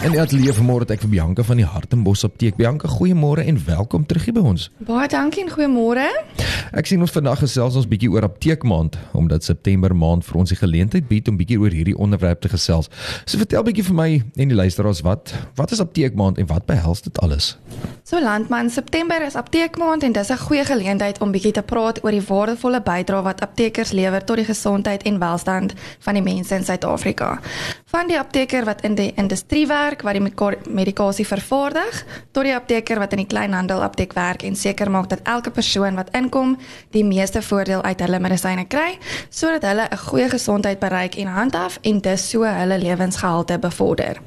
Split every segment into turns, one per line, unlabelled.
En die ateljee vanmôre het ek vir Bianca van die Hartenbos Apteek. Bianca, goeiemôre en welkom terug hier by ons.
Baie dankie en goeiemôre.
Ek sien ons vandag gesels ons bietjie oor apteekmaand omdat September maand vir ons die geleentheid bied om bietjie oor hierdie onderwerp te gesels. So vertel bietjie vir my en die luisteraars wat wat is apteekmaand en wat behels dit alles?
So landman, September is apteekmaand en dis 'n goeie geleentheid om bietjie te praat oor die waardevolle bydrae wat aptekers lewer tot die gesondheid en welstand van die mense in Suid-Afrika. Van die apteker wat in die industrie werk wat die medikasie vervaardig tot die apteker wat in die kleinhandel apteek werk en seker maak dat elke persoon wat inkom die meeste voordeel uit hulle medisyne kry sodat hulle 'n goeie gesondheid bereik en handhaaf en dus so hulle lewensgehalte bevorder.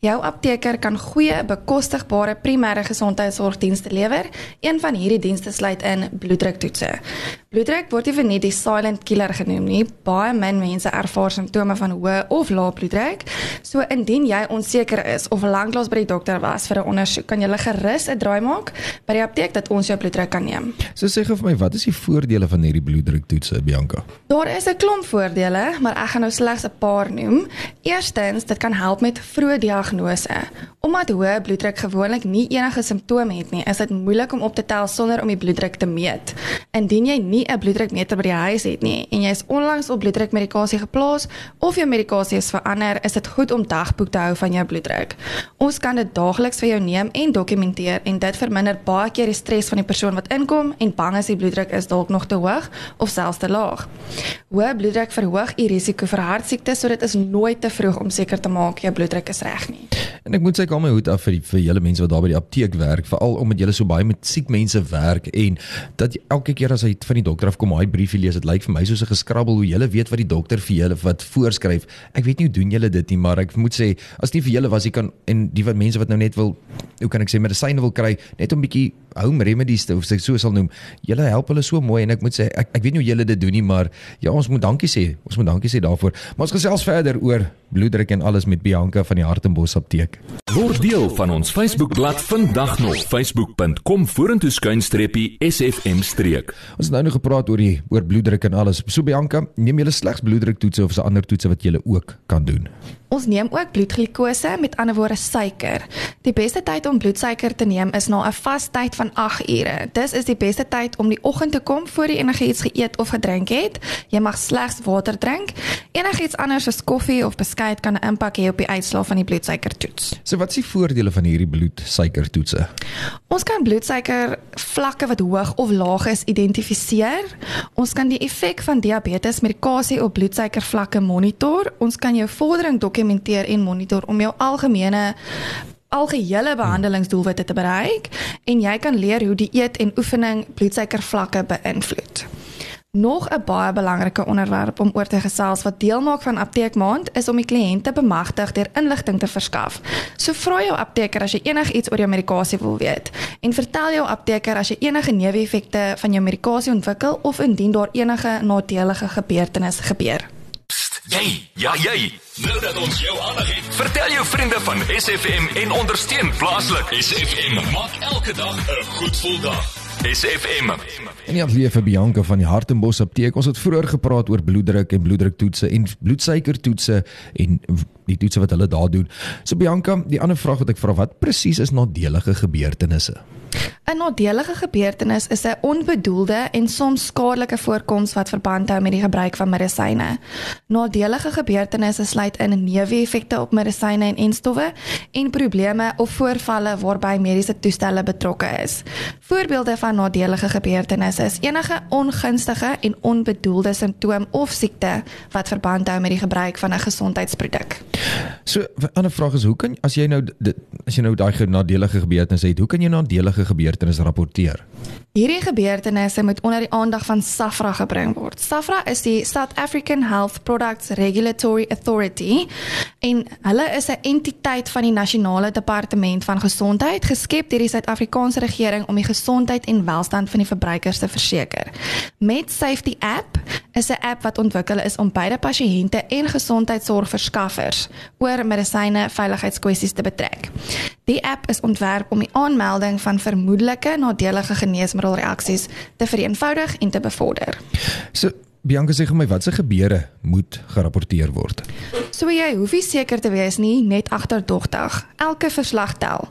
Jou apteker kan goeie bekostigbare primêre gesondheidsorgdienste lewer. Een van hierdie dienste sluit in bloeddruktoetse. Bloeddruk word nie net die silent killer genoem nie. Baie min mense ervaar simptome van hoë of lae bloeddruk. So indien jy onseker is of lanklaas by die dokter was vir 'n ondersoek, kan jy gerus 'n draai maak by die apteek dat ons jou bloeddruk kan neem.
So sê gou vir my, wat is die voordele van hierdie bloeddruktoetse, Bianca?
Daar is 'n klomp voordele, maar ek gaan nou slegs 'n paar noem. Eerstens, dit kan help met vroeë diagnose. Omdat hoë bloeddruk gewoonlik nie enige simptome het nie, is dit moeilik om op te tel sonder om die bloeddruk te meet. Indien jy nie 'n bloeddrukmeter by die huis het nie en jy is onlangs op bloeddrukmedikasie geplaas of jou medikasie is verander, is dit goed om dagboek te hou van jou bloeddruk. Ons kan dit daagliks vir jou neem en dokumenteer en dit verminder baie keer die stres van die persoon wat inkom en bang is die bloeddruk is dalk nog te hoog of selfs te laag. Hoë bloeddruk verhoog u risiko vir hartsiekte, so dit is nooit te vroeg om seker te maak jou bloeddruk is reg nie.
En ek moet sê ek al my hoed af vir die, vir julle mense wat daar by die apteek werk, veral omdat julle so baie met siek mense werk en dat elke keer as hy van die dokter af kom, hy briefie lees, dit lyk vir my soos 'n geskrabbel hoe julle weet wat die dokter vir julle wat voorskryf. Ek weet nie hoe doen julle dit nie, maar ek moet sê as nie vir julle was, jy kan en die wat mense wat nou net wil, hoe kan ek sê medisyne wil kry, net om bietjie home remedies of sê so sal noem. Julle help hulle so mooi en ek moet sê ek ek weet nie hoe julle dit doen nie, maar ja, ons moet dankie sê. Ons moet dankie sê daarvoor. Maar ons gesels verder oor bloeddruk en alles met Bianca van die Hartenbos apteek.
Word deel van ons Facebookblad vandag nog facebook.com vorentoe skuinstreepie sfm streek.
Ons het nou nog gepraat oor die oor bloeddruk en alles. So Bianca, neem jy slegs bloeddruktoetse of daar ander toetse wat jy ook kan doen?
Ons neem ook bloedglikose, met ander woorde suiker. Die beste tyd om bloedsuiker te neem is na 'n vas tyd van 8 ure. Dis is die beste tyd om die oggend te kom voor jy enigiets geëet of gedrink het. Jy mag slegs water drink. Enigiets anders soos koffie of beskuit kan 'n impak hê op die uitslae van die bloedsuikertoets.
So wat is die voordele van hierdie bloedsuikertoetse?
Ons kan bloedsuiker vlakke wat hoog of laag is identifiseer. Ons kan die effek van diabetes medikasie op bloedsuikervlakke monitor. Ons kan jou vordering dokumenteer en monitor om jou algemene algehele behandelingsdoelwitte te bereik en jy kan leer hoe dieet en oefening bloedsuikervlakke beïnvloed. Nog 'n baie belangrike onderwerp om oor te gesels wat deel maak van apteekmaand is om die kliënte bemagtig deur inligting te verskaf. So vra jou apteker as jy enigiets oor jou medikasie wil weet en vertel jou apteker as jy enige neeweffekte van jou medikasie ontwikkel of indien daar enige nadelige gebeurtenisse gebeur.
Psst, jy, ja jy. Nou dat ons jou aandag het, vertel jou vriende van SFM en ondersteun plaaslik. SFM maak elke dag 'n goed gevoel dag. SFM.
En ja, lieve Bianca van die Hartenbos apteek. Ons het vroeër gepraat oor bloeddruk en bloeddruktoetse en bloedsuikertoetse en die toetse wat hulle daar doen. So Bianca, die ander vraag wat ek vra, wat presies is nadelige gebeurtenisse?
'n Nadelige gebeurtenis is 'n onbedoelde en soms skadelike voorkoms wat verband hou met die gebruik van medisyne. Nadelige gebeurtenisse sluit in neeweffekte op medisyne en enstowwe en probleme of voorvalle waarby mediese toestelle betrokke is. Voorbeelde van nadelige gebeurtenisse is enige ongunstige en onbedoelde simptoom of siekte wat verband hou met die gebruik van 'n gesondheidsproduk.
So 'n ander vraag is hoe kan as jy nou dit, as jy nou daai nadelige gebeurtenisse het, hoe kan jy nadelige gebeurtenisse rapporteer?
Hierdie gebeurtenisse moet onder die aandag van SAFRA gebring word. SAFRA is die South African Health Products Regulatory Authority en hulle is 'n entiteit van die Nasionale Departement van Gesondheid geskep deur die Suid-Afrikaanse regering om die gesondheid en welstand van die verbruikers te verseker. Met Safety App is 'n app wat ontwikkel is om beide pasiënte en gesondheidsorgverskaffers oor medisyne veiligheidskwessies te betrek. Die app is ontwerp om die aanmelding van vermoedelike nadelige geneesmiddelreaksies te vereenvoudig en te bevorder.
So Bianca sê vir my watse gebeure moet gerapporteer word.
So jy hoef nie seker te wees nie, net agterdogtig. Elke verslag tel.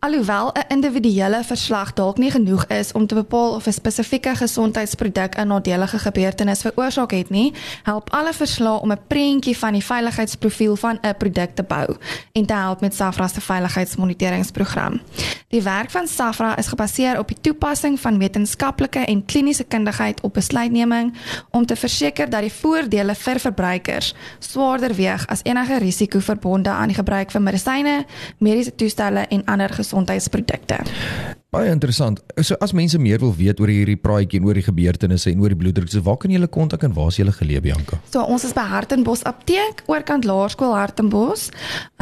Alhoewel 'n individuele verslag dalk nie genoeg is om te bepaal of 'n spesifieke gesondheidsproduk 'n nadelige gebeurtenis veroorsaak het nie, help alle verslae om 'n prentjie van die veiligheidsprofiel van 'n produk te bou en te help met SAFRA se veiligheidsmoniteringsprogram. Die werk van SAFRA is gebaseer op die toepassing van wetenskaplike en kliniese kundigheid op besluitneming om te verseker dat die voordele vir verbruikers swaarder weeg as enige risiko verbonde aan die gebruik van medisyne, mediese toestelle en ander gesondheidsprodukte.
Baie interessant. So as mense meer wil weet oor hierdie praatjie en oor die gebeurtenisse en oor die bloeddruk, so waar kan jy hulle kontak en waar is jy geleë Bianca?
So ons is by Hartenbos Apteek, oorkant Laerskool Hartenbos.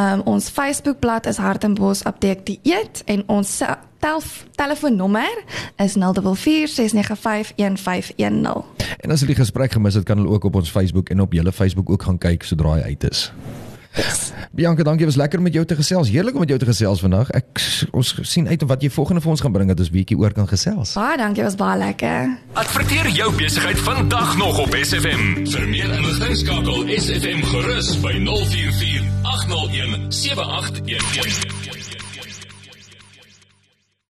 Um, ons Facebookblad is Hartenbos Apteek die eet en ons tel telefoonnommer is 0446951510.
En as hulle die gesprek gemis het, kan hulle ook op ons Facebook en op julle Facebook ook gaan kyk sodra hy uit is. Yes. Bianca, dankie, was lekker met jou te gesels. Heerlik om met jou te gesels vandag. Ek ons sien uit wat jy volgende vir ons gaan bring dat ons bietjie oor kan gesels.
Baie dankie, was baie lekker.
Adverteer jou besigheid vandag nog op SFM. Vir meer inligting skakel SFM gerus by 044 801 7811.